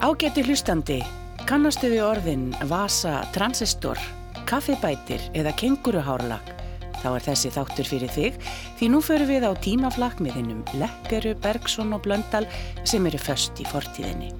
Ágæti hlustandi, kannastu við orðin vasa, transistor, kaffibætir eða kenguruhárlag? Þá er þessi þáttur fyrir þig því nú förum við á hinnum Lekkeru, Bergson og Blöndal sem eru föst í fortíðinni.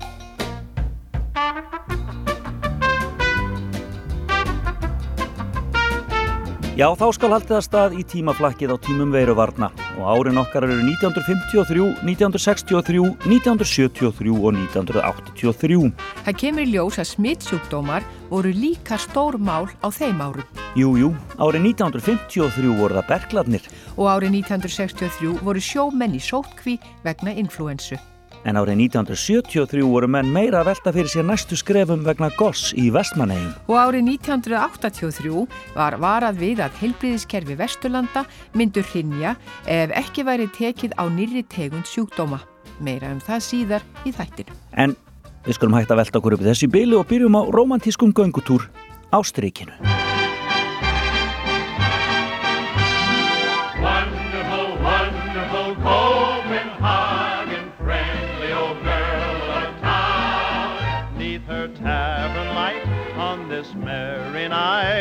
Já, þá skal haldið að stað í tímaflakkið á tímum veiruvarna og árin okkar eru 1953, 1963, 1973 og 1983. Það kemur í ljós að smittsjúkdómar voru líka stór mál á þeim árum. Jú, jú, árið 1953 voru það bergladnir. Og árið 1963 voru sjómenn í sótkví vegna influensu. En árið 1973 voru menn meira að velta fyrir sér næstu skrefum vegna goss í vestmanegin. Og árið 1983 var varað við að heilbriðiskerfi Vesturlanda myndur hrinja ef ekki væri tekið á nýri tegund sjúkdóma. Meira um það síðar í þættinu. En við skulum hægt að velta okkur upp þessi bíli og byrjum á romantískum göngutúr á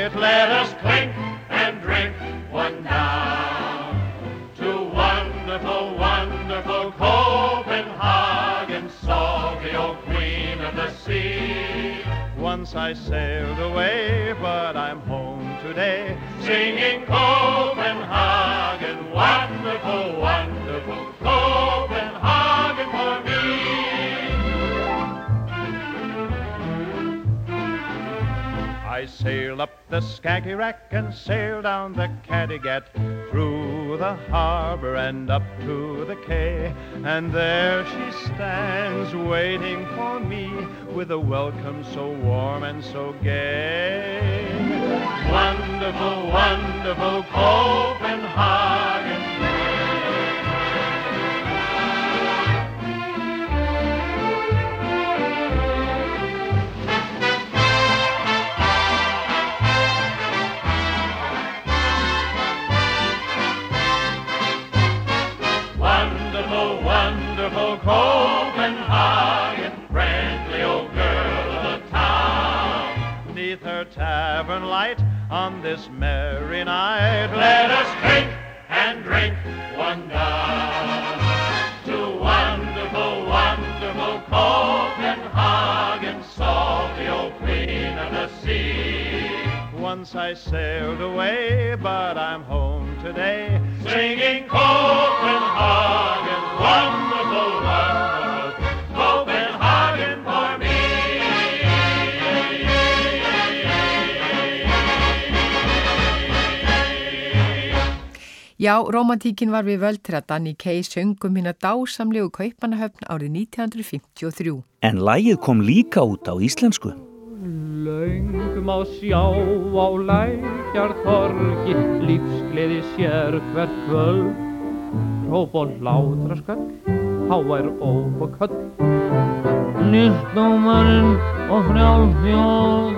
Let us clink and drink one down to wonderful, wonderful Copenhagen, salty old queen of the sea. Once I sailed away, but I'm home today, singing Copenhagen, wonderful, wonderful I sail up the Skagerrak and sail down the Kattegat, through the harbor and up to the quay. And there she stands waiting for me with a welcome so warm and so gay. Wonderful, wonderful Copenhagen. Tavern light on this merry night, let us drink and drink one down. To wonderful, wonderful Copenhagen, salty old queen of the sea. Once I sailed away, but I'm home today, singing Copenhagen, wonderful, Já, romantíkin var við völd til að Danny Kaye söngum hérna dásamlegu kaupanahöfn árið 1953. En lægið kom líka út á íslensku. Laungum á sjá á lækjar þorgi, lífsgleði sér hvert kvöld. Róp og látraskall, hávær óp og köll. Nýstdómarinn og frjálfjóð,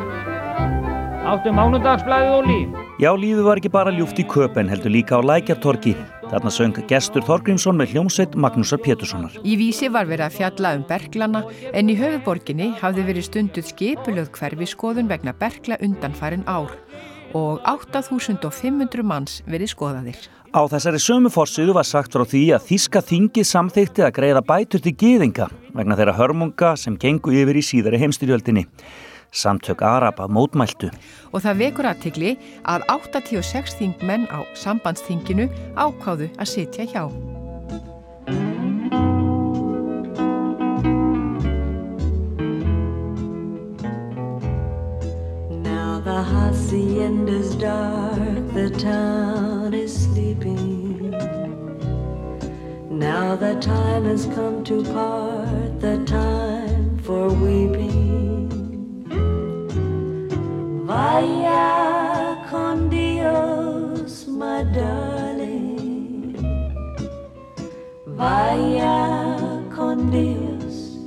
áttu mánudagsblæðið og líf. Já, lífið var ekki bara ljúft í köpen, heldur líka á lækjartorki. Þarna söng gestur Þorgrímsson með hljómsveit Magnúsar Péturssonar. Í vísi var verið að fjalla um berglana en í höfuborginni hafði verið stunduð skipulöð hverfiskoðun vegna bergla undanfærin ár og 8500 manns verið skoðaðir. Á þessari sömu fórsýðu var sagt frá því að Þíska þingið samþýtti að greiða bætur til gýðinga vegna þeirra hörmunga sem gengu yfir í síðari heimstyrjöldinni. Samtök Araba mótmæltu. Og það vekur aðtikli að 86 þingmenn á sambandsþinginu ákáðu að sitja hjá. Now the hacienda's dark, the town is sleeping. Now the time has come to part, the time for weeping. Vaya con Dios, my darling. Vaya con Dios,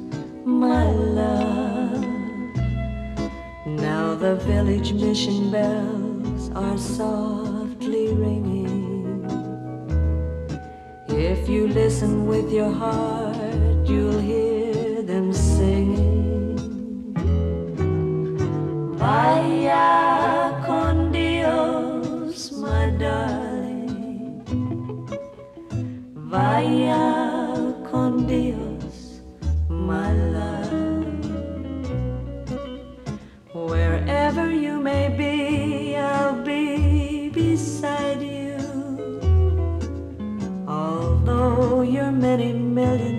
my love. Now the village mission bells are softly ringing. If you listen with your heart, you'll hear them Vaya con Dios, my darling. Vaya con Dios, my love. Wherever you may be, I'll be beside you. Although you're many millions.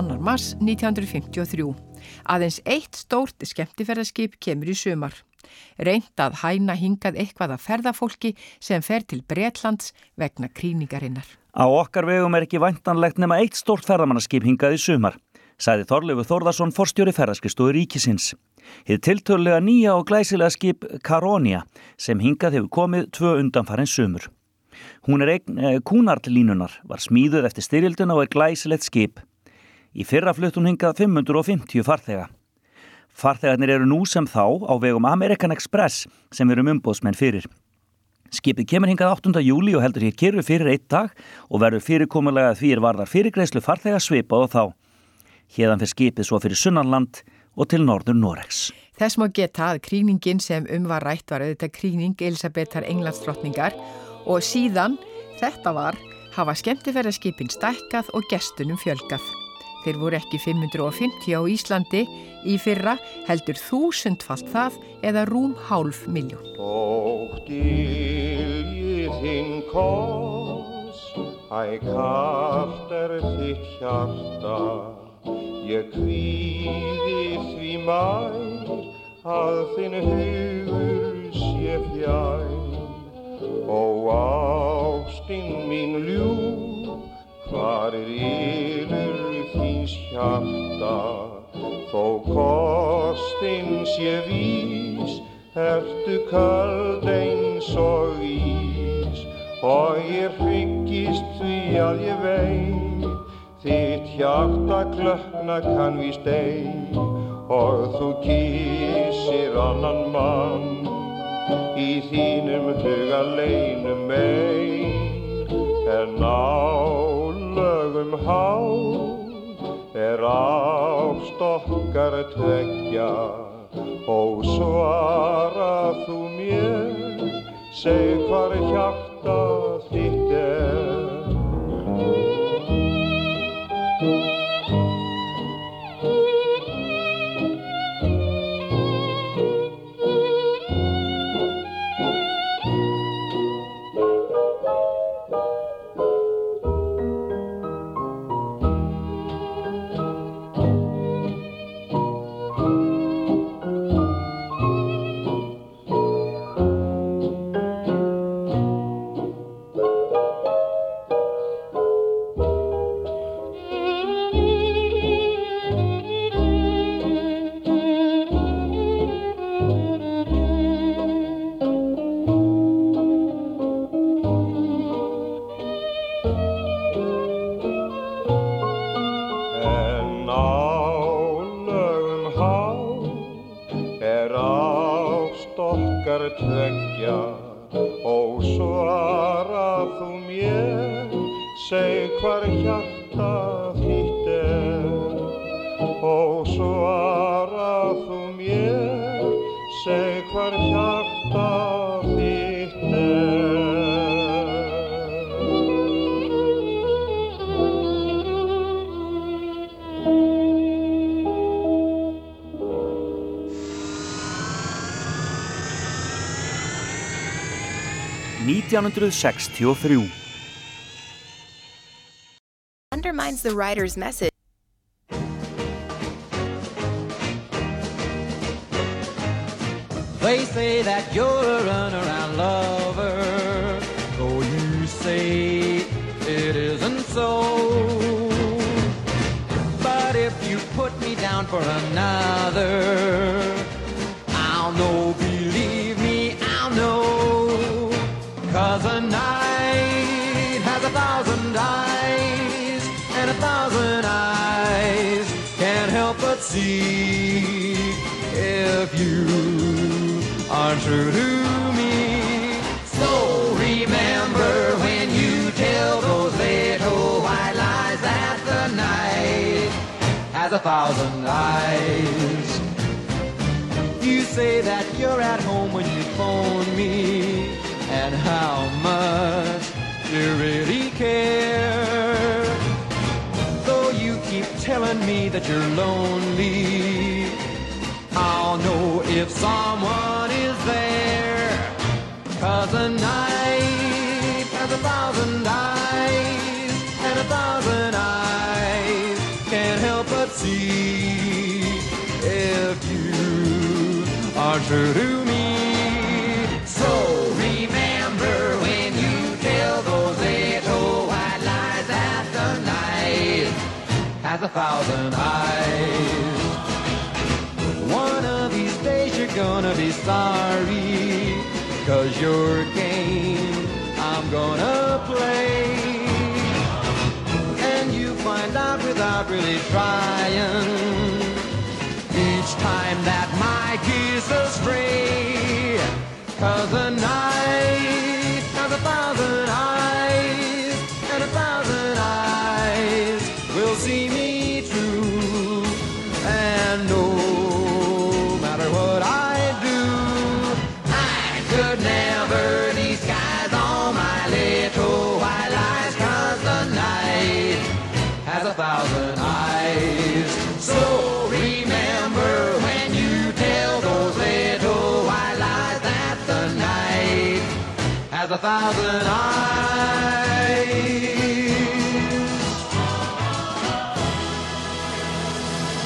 22. mars 1953. Aðeins eitt stórt skemmtiferðarskip kemur í sumar. Reynd að hæna hingað eitthvað að ferðafólki sem fer til Bretlands vegna kríningarinnar. Á okkar vegum er ekki væntanlegt nema eitt stórt ferðamannaskip hingað í sumar, sagði Þorleifur Þórðarsson forstjóri ferðarskistóður ríkisins. Hið tiltölulega nýja og glæsilega skip Caronia sem hingað hefur komið tvö undanfarið sumur. Hún er eign eh, kúnartlínunar, var smíðuð eftir styrjilduna og er glæsilegt skip. Í fyrra flutt hún hingað 550 farþega. Farþegarnir eru nú sem þá á vegum American Express sem við erum umbóðsmenn fyrir. Skipið kemur hingað 8. júli og heldur hér kyrru fyrir eitt dag og verður fyrirkomulega því er varðar fyrirgreislu farþega svipað og þá. Hérðan fyrir skipið svo fyrir Sunnanland og til norður Noregs. Þess má geta að kríningin sem um var rætt var auðvitað kríning Elisabetar Englandsdrottningar og síðan þetta var hafa skemmtiferðarskipin stækkað og gestunum fjölgað. Þeir voru ekki 550 á Íslandi í fyrra heldur þúsundfalt það eða rúm hálf miljón. Hvar er ylur þíns hjarta, þó kostinn sé vís, Ertu köld eins og ís. Og ég hryggist því að ég veit þitt hjarta klökna kann víst ei. Og þú kísir annan mann í þínum huga leinum ein. En álögum há er ást okkar tveggja. Ó svara þú mér, seg hvar hjarta þitt 1963. Undermines the writer's message. They say that you're a runaround lover, though you say it isn't so. But if you put me down for another, see if you are true to me. So remember when you tell those little white lies that the night has a thousand eyes. You say that you're at home when you phone me, and how much you really care. Telling me that you're lonely, I'll know if someone is there. Cause a night has a thousand eyes, and a thousand eyes can't help but see if you are true to thousand eyes. One of these days you're gonna be sorry, cause your game I'm gonna play. And you find out without really trying, each time that my geese astray. Cause the night has a thousand thousand eyes.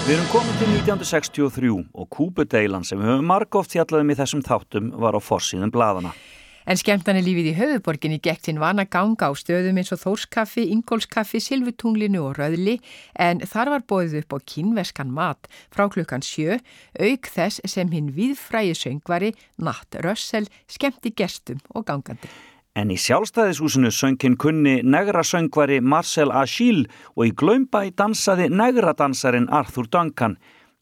Við erum komin til 1963 og Kúbudeilan sem við höfum margóft fjallaðum í þessum þáttum var á forsýðum bladana. En skemmtani lífið í höfuborginni gekk sinn vana ganga á stöðum eins og Þórskaffi, Ingólskaffi, Silvutunglinu og Röðli en þar var bóðið upp á kynveskan mat frá klukkan sjö, auk þess sem hinn viðfræði söngvari Natt Rössel skemmti gestum og gangandi. En í sjálfstæðishúsinu söngin kunni negra söngvari Marcel Achille og í Glömbæ dansaði negra dansarin Arthur Duncan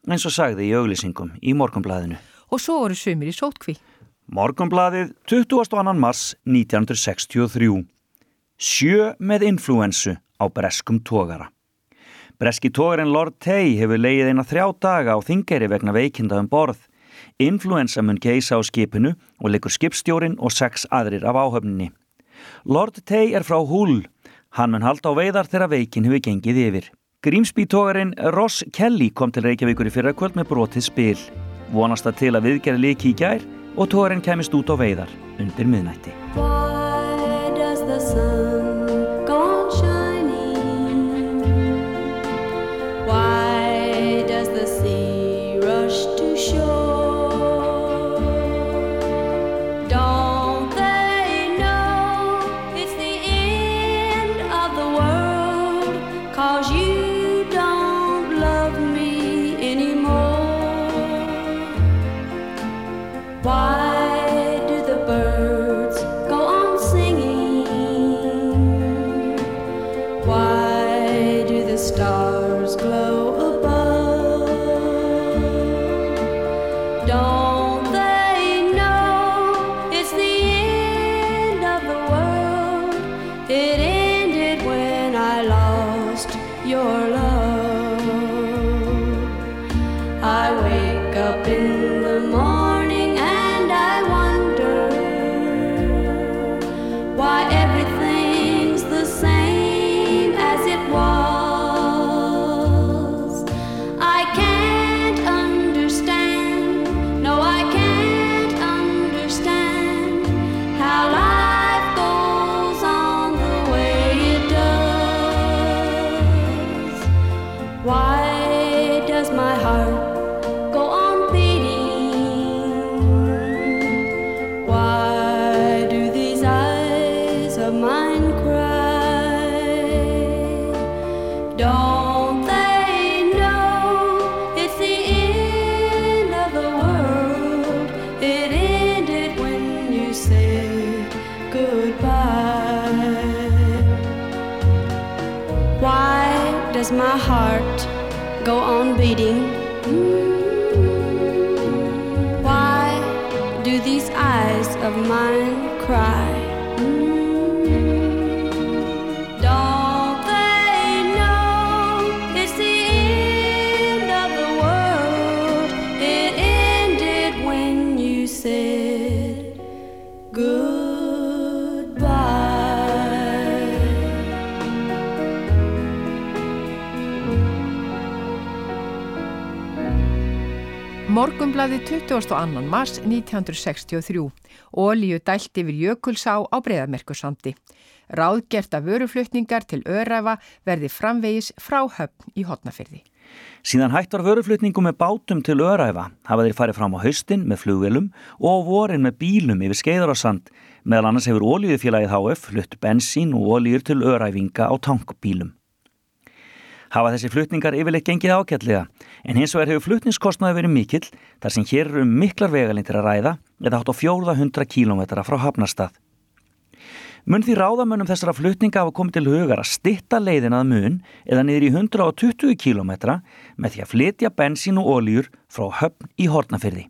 eins og sagði í auglýsingum í morgunblæðinu. Og svo voru sumir í sótkví. Morgunblæðið 22. mars 1963. Sjö með influensu á breskum tógara. Breski tógarinn Lord Tay hefur leið eina þrjá daga á þingeri vegna veikinda um borð. Influensa mun geisa á skipinu og leikur skipstjórin og sex aðrir af áhöfninni. Lord Tay er frá Hull. Hann mun halda á veiðar þegar veikin hefur gengið yfir. Grímsbítógarinn Ross Kelly kom til Reykjavíkur í fyrra kvöld með brotið spil. Vonast það til að viðgerði líki í gær og tógarinn kemist út á veiðar undir miðnætti. These eyes of mine cry? Mm. Morgumblaði 22. mars 1963. Ólíu dælt yfir Jökulsá á breyðamerkursandi. Ráðgert að vöruflutningar til Öræfa verði framvegis frá höfn í hotnafyrði. Síðan hættar vöruflutningum með bátum til Öræfa hafa þeir farið fram á haustin með flugvelum og vorin með bílum yfir skeiðar og sand. Meðal annars hefur ólíufélagið HF flutt bensín og ólíur til Öræfinga á tankbílum. Hafa þessi flutningar yfirleitt gengið ákjallega en hins vegar hefur flutningskostnaði verið mikill þar sem hér eru miklar vegalindir að ræða eða hátt á 400 km frá Hafnarstað. Mun því ráðamönnum þessara flutninga hafa komið til hugar að stitta leiðin að mun eða niður í 120 km með því að flytja bensín og ólíur frá höfn í Hortnafyrði.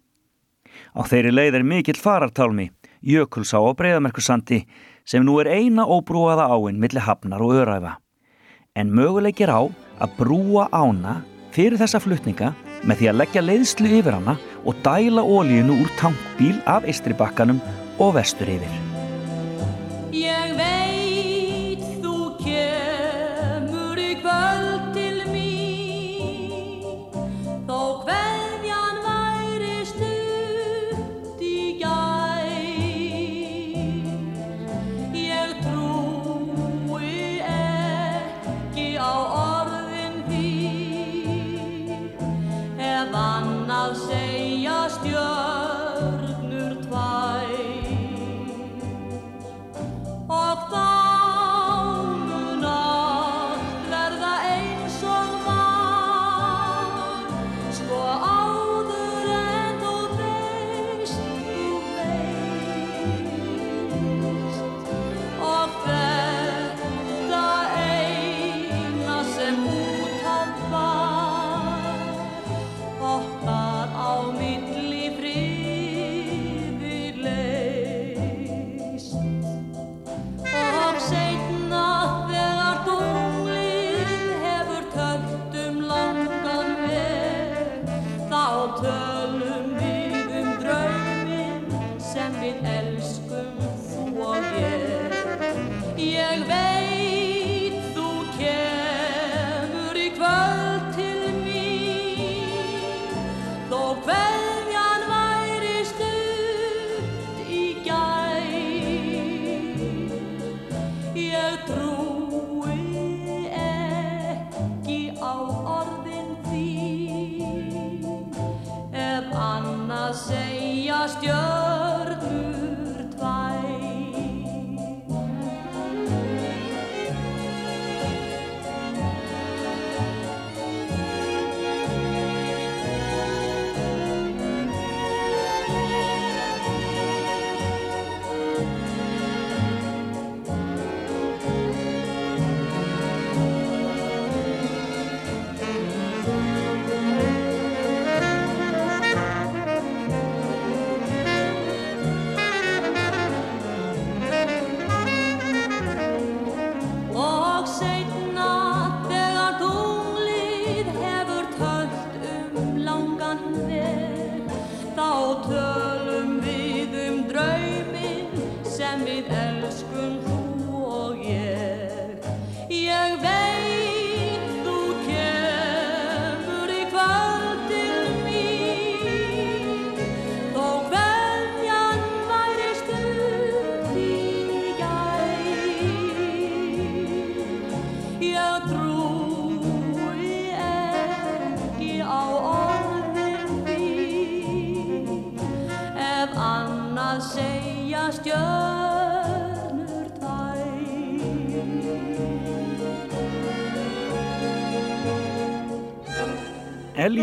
Á þeirri leið er mikill farartálmi, Jökulsá og Breiðamerkursandi sem nú er eina óbrúaða áinn millir Hafnar og Öræfa. En möguleikir á að brúa ána fyrir þessa flutninga með því að leggja leiðslu yfir hana og dæla ólíunu úr tankbíl af Estribakkanum og vestur yfir.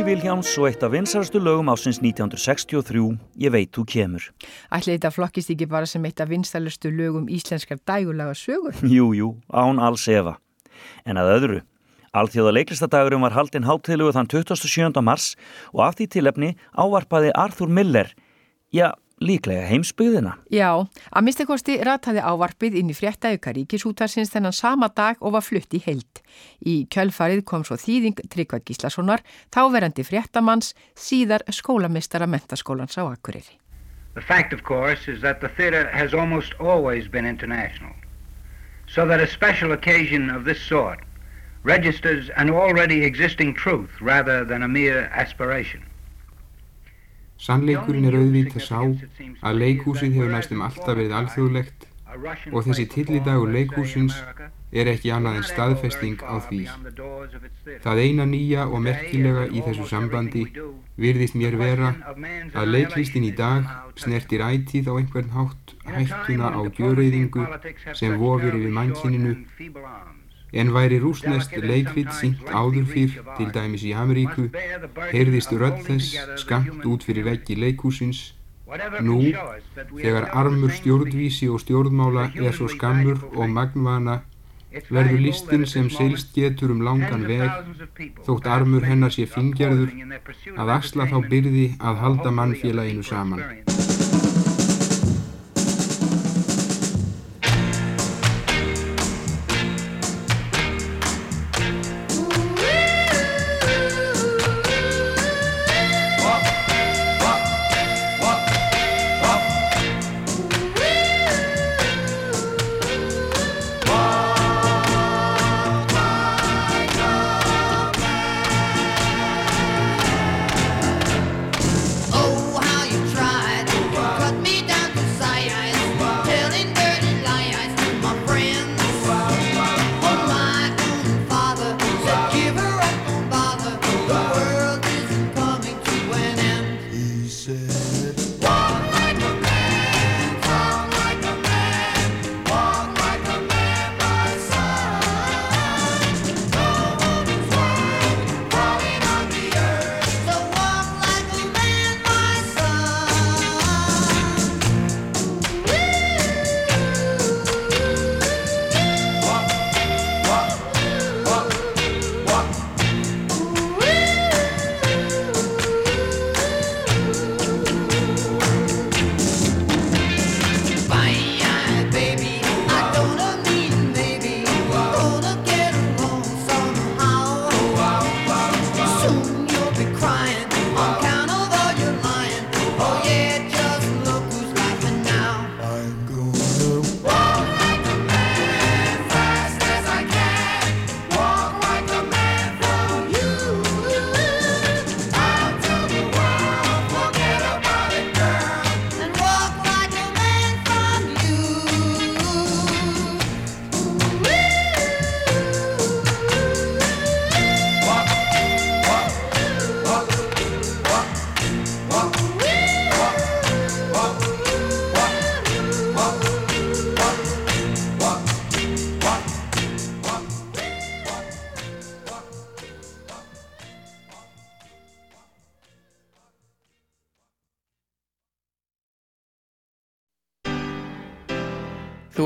Elli Viljáms og eitt af vinsarastu lögum ásins 1963, Ég veit þú kemur. Ætli þetta flokkist ekki bara sem eitt af vinstalustu lögum íslenskar dægulega sögur? Jú, jú, án alls efa. En að öðru, Alþjóða leiklistadagurum var haldinn hátilugu þann 27. mars og af því tilefni ávarpaði Arthur Miller, já, líklega heimsbyggðina. Já, að minnstakosti rataði ávarpið inn í fréttauka ríkisútarsins þennan sama dag og var flutt í heild. Í kjölfarið kom svo þýðing Tryggvað Gíslasonar, táverandi fréttamanns, síðar skólamistara mentaskólans á Akureyri. The fact, of course, is that the theater has almost always been international, so that a special occasion of this sort registers an already existing truth rather than a mere aspiration. Sannleikurinn er auðvitað sá að leikhúsið hefur næstum alltaf verið alþjóðlegt og þessi tillidagur leikhúsins er ekki annað en staðfesting á því. Það eina nýja og merkilega í þessu sambandi virðist mér vera að leiklistin í dag snertir ætið á einhvern hátt hættuna á gjöreyðingu sem vofir yfir mannkininu En væri rúsnest leikrit sínt áður fyrr, til dæmis í Ameríku, heyrðist rödd þess skamt út fyrir veggi leikúsins. Nú, þegar armur stjórnvísi og stjórnmála er svo skammur og magnvana, verður listin sem seilst getur um langan veg, þótt armur hennar sé fingerður, að axla þá byrði að halda mannfélaginu saman.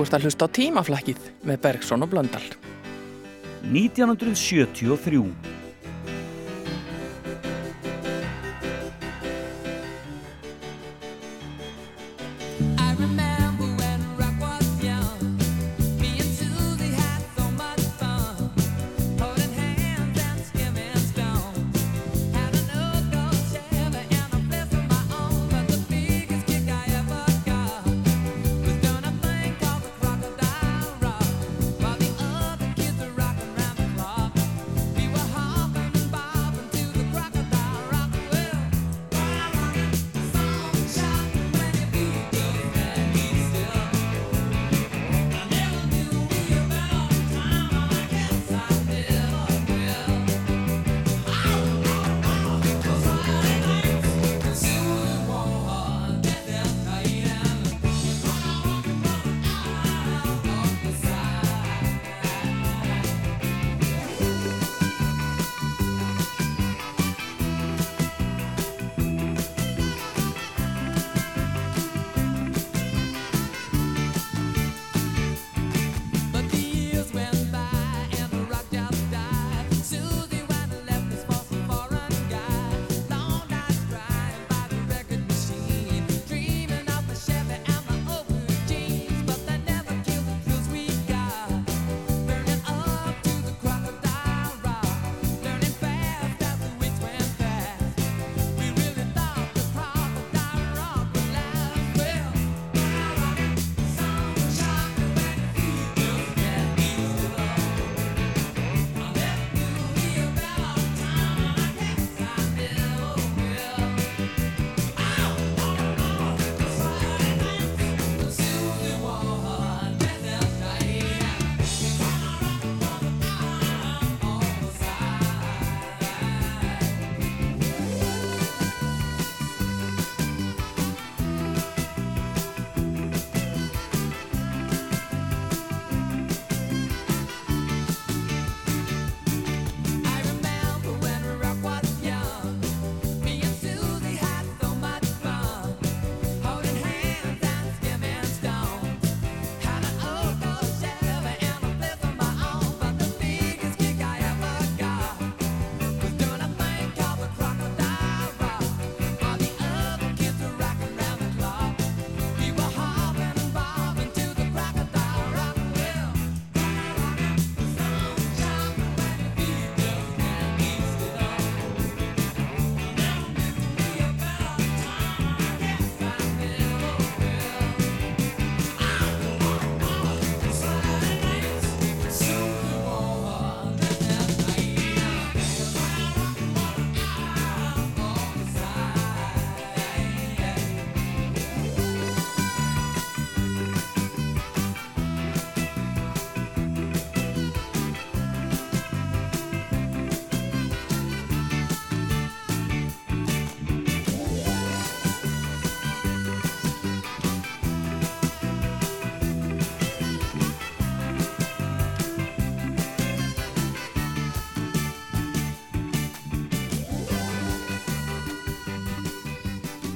Ert að hlusta á tímaflækið með Bergson og Blöndal. 1973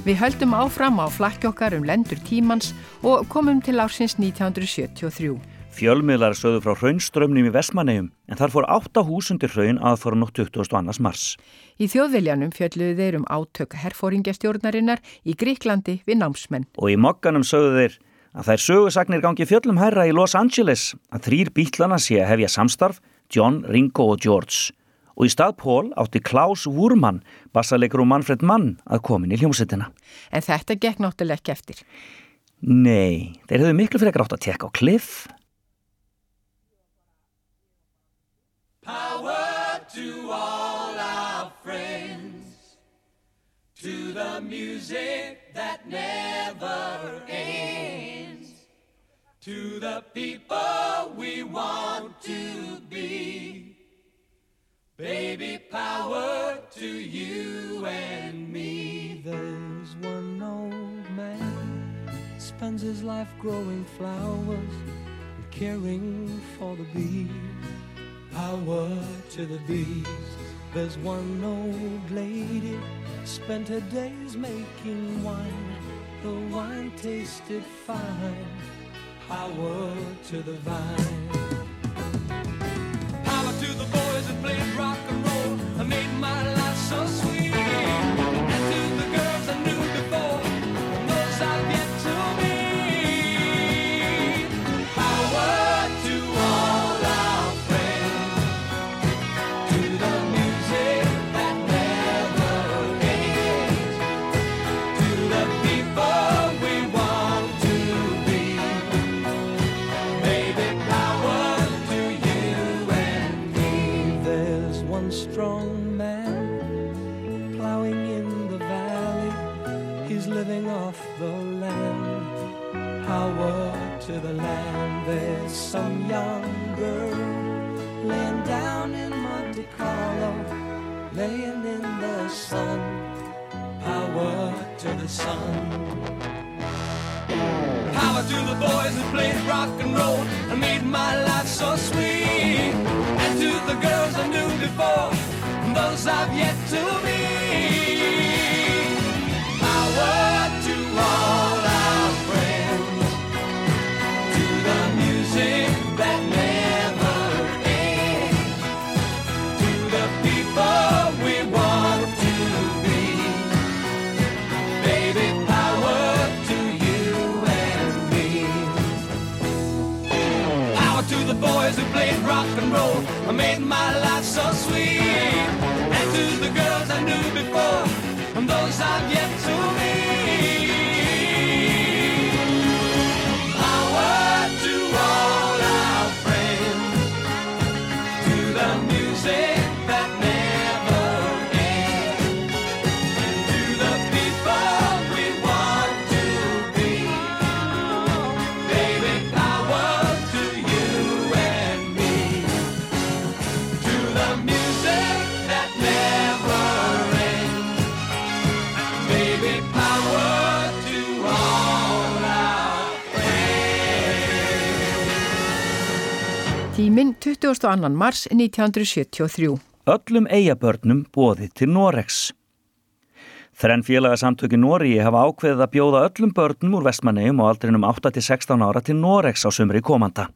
Við höldum áfram á flakki okkar um lendur tímans og komum til ársins 1973. Fjölmiðlar sögðu frá raunströmmnum í Vestmannegjum en þar fór 8 hús undir raun aðfóra nótt 22. mars. Í þjóðviljanum fjöldluðu þeir um átök herfóringjastjórnarinnar í Gríklandi við námsmenn. Og í mokkanum sögðu þeir að þær sögusagnir gangi fjöllum hærra í Los Angeles að þrýr bítlana sé að hefja samstarf John, Ringo og George. Og í stað Pól átti Klaus Wurman, bassalegur og Manfred Mann að komin í hljómsettina. En þetta gekk náttúrulega ekki eftir. Nei, þeir hefðu miklu fyrir að gráta að tekka á kliff. Power to all our friends, to the music that never ends, to the people we want to be. Baby, power to you and me. There's one old man spends his life growing flowers and caring for the bees. Power to the bees. There's one old lady spent her days making wine. The wine tasted fine. Power to the vine. Young girl laying down in Monte Carlo, laying in the sun. Power to the sun. Power to the boys who played rock and roll and made my life so sweet. And to the girls I knew before, those I've yet to meet. Roll and made my life so sweet. Tíminn 22. mars 1973. Öllum eigabörnum bóðið til Noregs. Þrenn félagasamtöki Nóri hafa ákveðið að bjóða öllum börnum úr vestmannegjum og aldrinum 8-16 ára til Noregs á sömri komanda.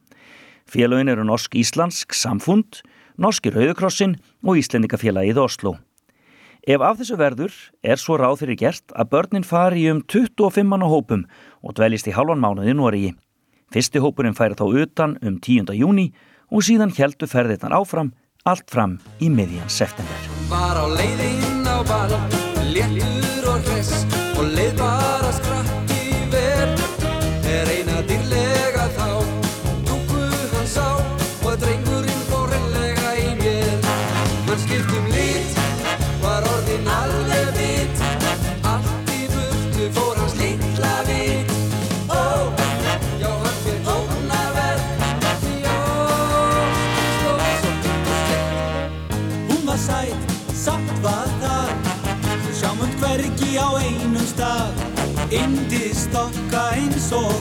Félagin eru Norsk-Íslandsk Samfund, Norski Rauðukrossin og Íslendingafélagið Oslo. Ef af þessu verður er svo ráð fyrir gert að börnin fari um 25 mann á hópum og dveljist í halvan mánuði Nóriði. Fyrsti hópurinn færi þá utan um 10. júni og síðan heldur ferðirnar áfram allt fram í miðjan september. Var á leiðinn á ball, léttur og hress og leið bara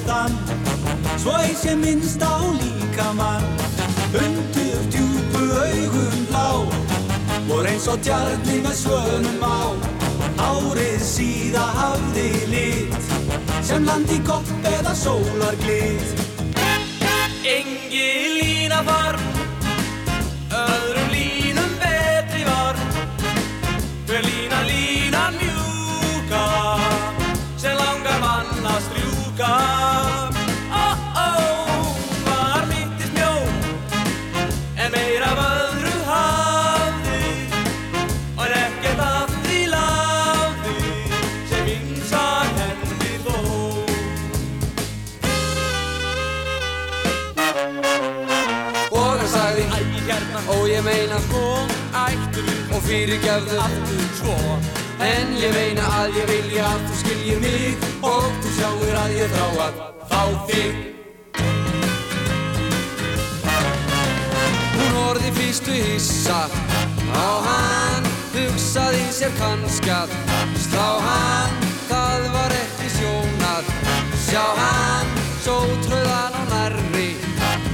þann Svo ei sé minnst á líkamann Undir djúpu augum blá. Vor eins og tjarni með svönum á. Á Hárið síða hafði lit. Sem landi kopp eða sólar glit Engi lína var. Öðrum línum betri var. Hver lína lína strjúka Ó, ó, var lítið smjó en meira af öðru hafði og er ekkert af því lafði sem ymsa hendi þó Og hann sagði Ó ég meina sko Ættu og fyrirgefðu. Aftur svo En ég meina að ég vilja að þú skiljir mig Og þú sjáur að ég þrá að fá þig. Hún orði fyrstu hissa Á hann Hugsaði sér kannskað Slá hann Það var ekki sjónað. Sjá hann Svo tröðan á nærri.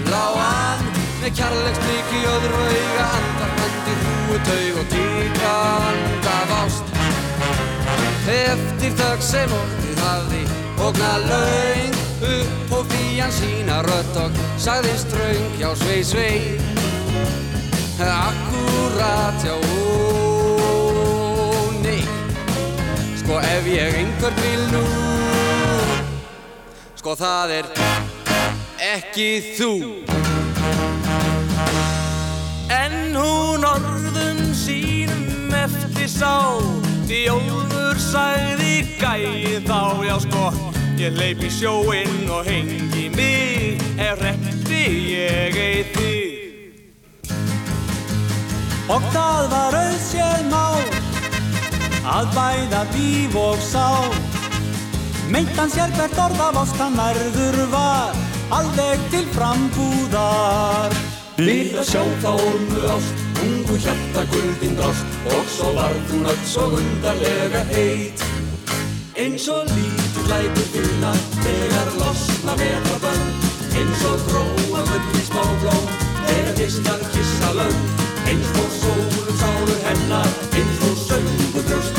Lá hann með kærleiksblik í öðru auga Andar hendir húu taug og tíkand af ást Eftir þögg sem orðið hafði Ógna laung upp og fían sína rött Og sagði ströng, já svei svei Akkurat, já ó nei. Sko ef ég einhvern vil nú Sko það er ekki þú. En hún orðum sínum eftir sá Því Ólfur sagði gæið þá Já sko, ég leip í sjóinn og hengi mig Ef rekti ég eitt þig Og það var auðséð mál að bæða líf og sál. Meintan sér hvert orð af ást hann verður var, alveg til frambúðar. Við að sjá þá ormu ást, ungu hjarta guldin drást Og svo varð hún öll svo undarlega heit. Eins og lítur lætur finna þegar losna vetrabönd Eins og gróa gull í smá blóm þegar distar kissa lönd. Eins og sólum sálu hennar, eins og söngu brjóstið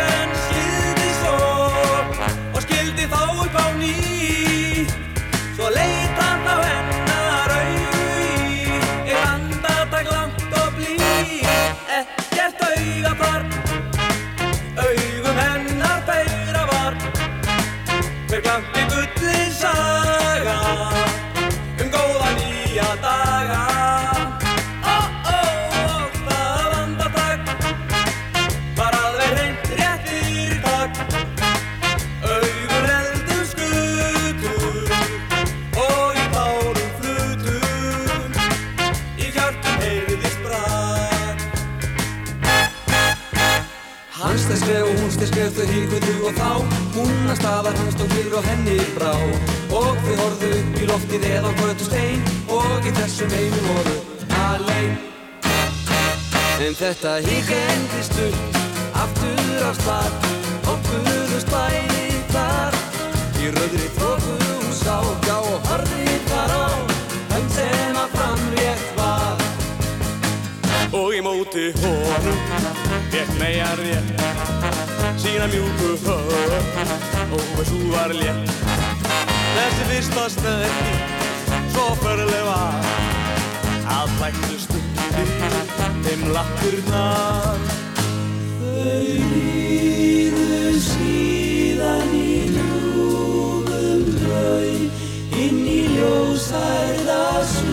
ekki Að staðar hans tók fyrir og henni brá. Og þau horfðu upp í loftið eða á götu stein Og í þessum einu voru alein. En þetta hík endist upp Aftur af stað Og buðust bæði þar Í röðri tóku hún sá Já og horfði þar á Hönd sem að framrétt var. Og í móti honum Fekk meja rétt Sína mjúku höf Og þessu var létt. Þessi fyrsta snerti Svo förlega. Var Að flæktu stundi Þeim lappurnar Þau líðu síðan í ljúfum laug inn í ljósærða sumarnótt.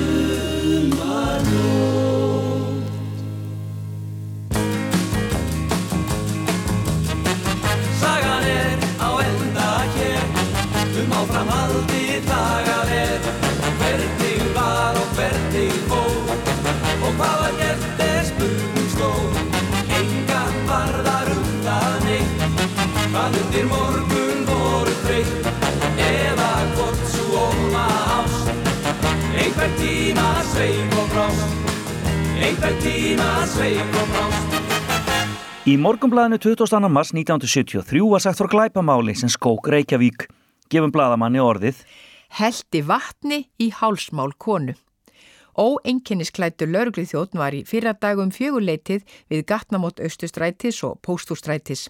Staðundir morgun voru breytt Eða hvort svo óma ást Einhver tíma sveig og frást Einhver tíma sveig og frást Í morgumblæðinu 22. mars 1973 var sagt frá glæpamáli sem skók Reykjavík. Gefum blæðamanni orðið. Heldi vatni í hálsmál konu. Óenginnisklættu lauruglið þjóttn var í fyrra dagum fjöguleitið við gatnamót austustrætis og póstústrætis.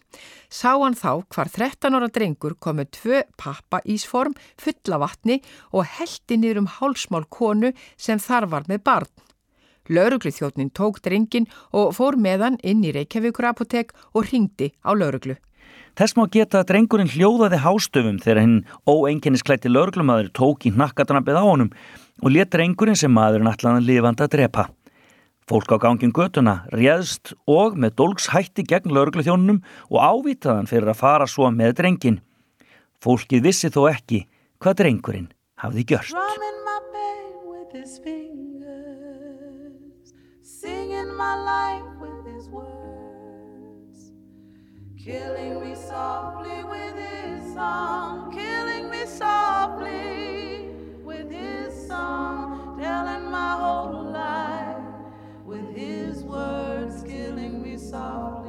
Sá hann þá hvar 13 ára drengur komið tvö pappa ísform fulla vatni og heldi niður um hálsmál konu sem þar var með barn. Lauruglið þjóttnin tók drengin og fór meðan inn í Reykjavíkur apotek og ringdi á lauruglu. Þess má geta að drengurinn hljóðaði hástöfum þegar hinn óenginnisklætti lauruglumæður tók í nakkadrampið á honum og let drengurinn sem maðurinn allan lifandi að drepa. Fólk á gangin götuna réðst og með dolgs hætti gegn laurugluþjónunum og ávitaðan fyrir að fara svo með drengin. Fólkið vissi þó ekki hvað drengurinn hafði gjörst. song, killing me softly with his song, telling my whole life with his words, killing me softly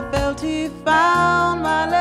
I felt he found my love.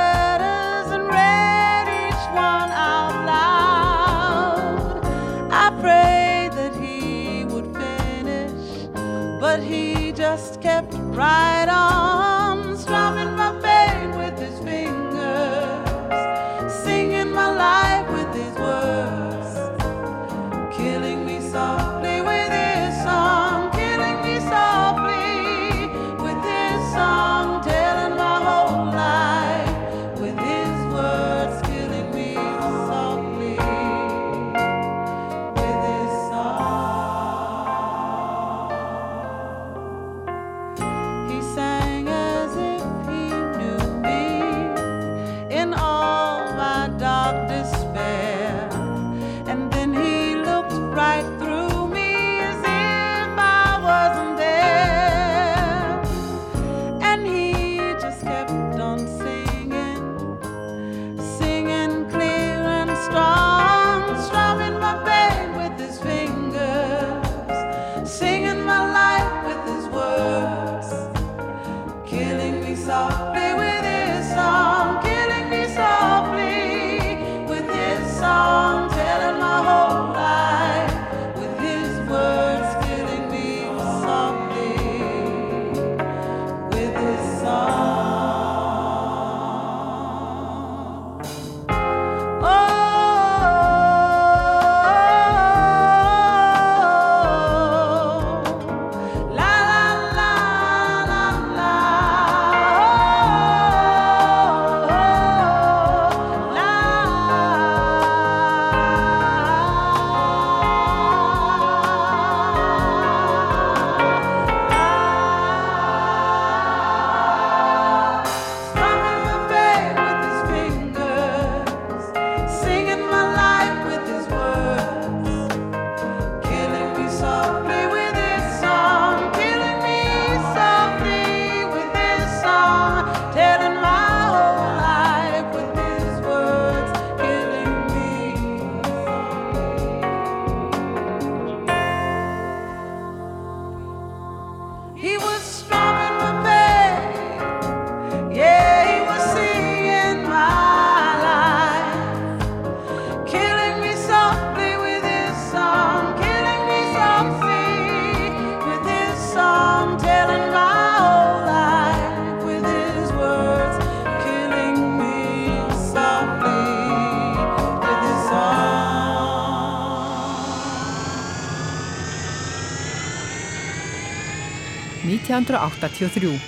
1983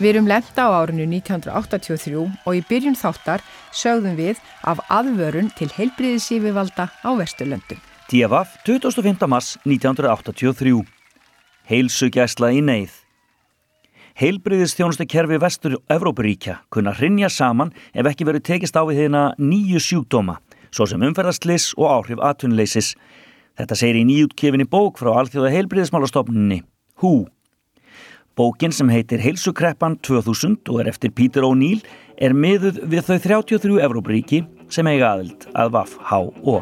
Við erum lemta á árinu 1983 og í byrjun þáttar sögðum við af aðvörun til heilbriðisífivalda á Vesturlöndum. Díafaf, 25. mars 1983. Heilsugjæsla í neyð. Heilbriðistjónustu kerfi Vestur-Európuríkja kunna hrinja saman ef ekki verið tekist á við þeina nýju sjúkdóma, svo sem umferðastlis og áhrif atunleisis. Þetta segir í nýjútkefinni bók frá Alþjóða heilbriðismálastofnunni, HÚ. Bókin sem heitir Heilsukreppan 2000 og er eftir Pítur Óníl er miðuð við þau 33 Evrópuríki sem eiga aðild að WAF-HO.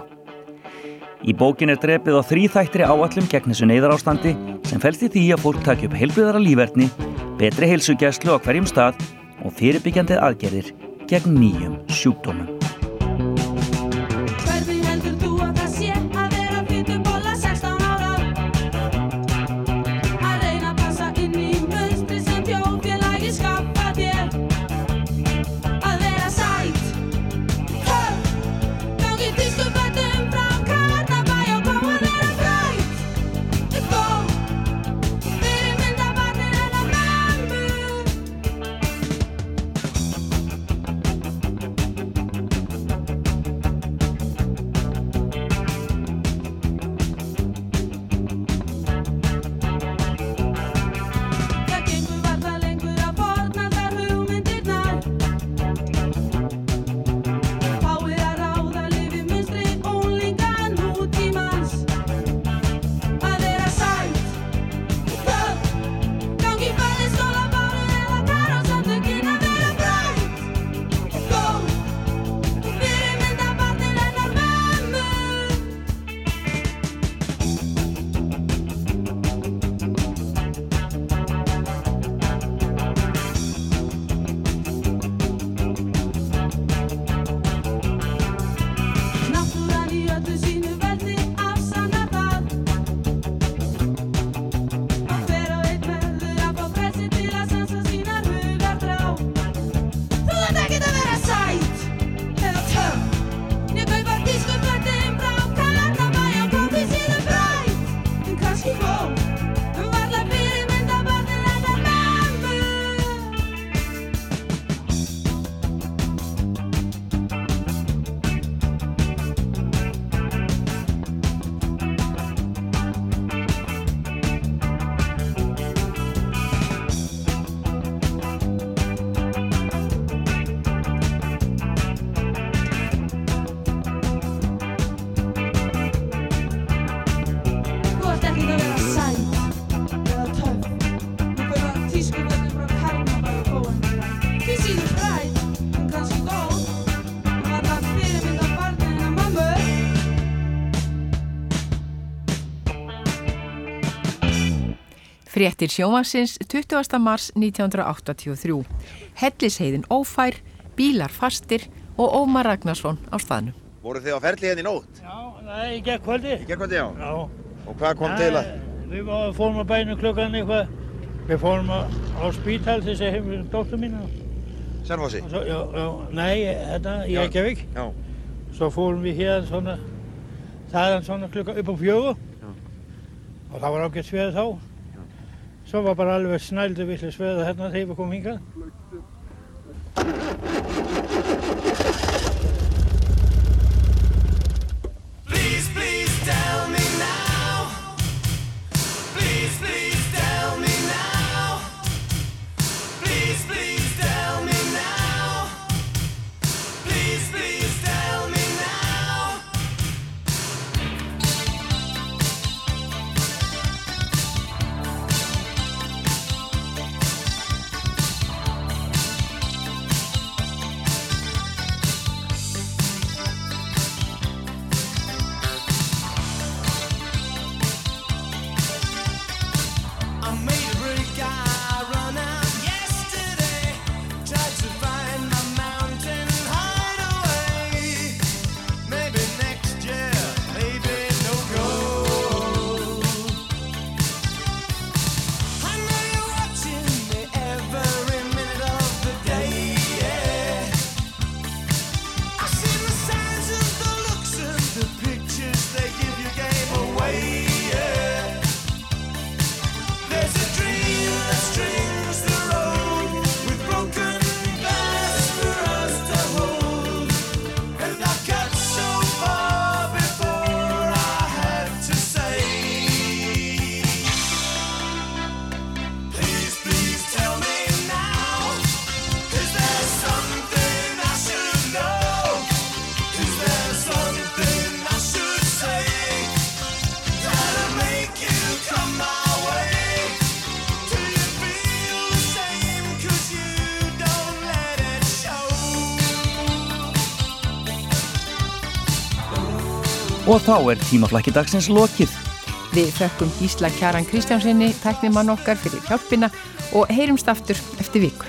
Í bókin er drefið á þrýþættri áallum gegn þessu neyðarástandi sem fælst í því að fólk takja upp heilbriðara lífverðni, betri heilsugjæslu á hverjum stað og fyrirbyggjandeð aðgerðir gegn nýjum sjúkdómum. Fréttir sjómansins 20. mars 1983. Hellisheiðin ófær, bílar fastir og Ómar Ragnarsson á staðnum. Voru þið á ferli hérna í nótt? Nei, í gekk kvöldi. Í gekk kvöldi, já. Já. Og hvað kom til að? Við var- fórum að bæna klukkan eitthvað. Við fórum að, á spítal til þess að hefum dóttur? Og Svo, já, já, nei, þetta í Já. Reykjavík. Já. Svo fórum við hér svona, þaðan svona klukkan upp á fjögur. Og það var ágætt sveð þá. Svo var bara alveg snældu villi sveða hérna þegar við komum hingað. Og þá er tímaflæki dagsins lokið. Við þökkum Ísla Kjaran Kristjánsinni, tæknir mann okkar fyrir hjálpina og heyrumst aftur eftir viku.